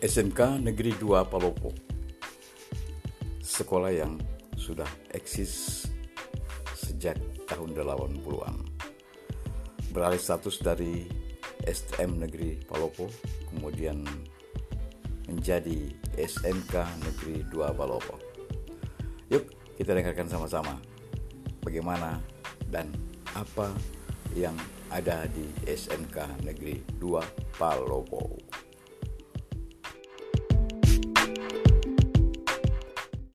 SMK Negeri 2 Palopo. Sekolah yang sudah eksis sejak tahun 80-an Beralih status dari STM Negeri Palopo Kemudian menjadi SMK Negeri 2 Palopo. Yuk kita dengarkan sama-sama Bagaimana dan apa yang ada di SMK Negeri 2 Palopo.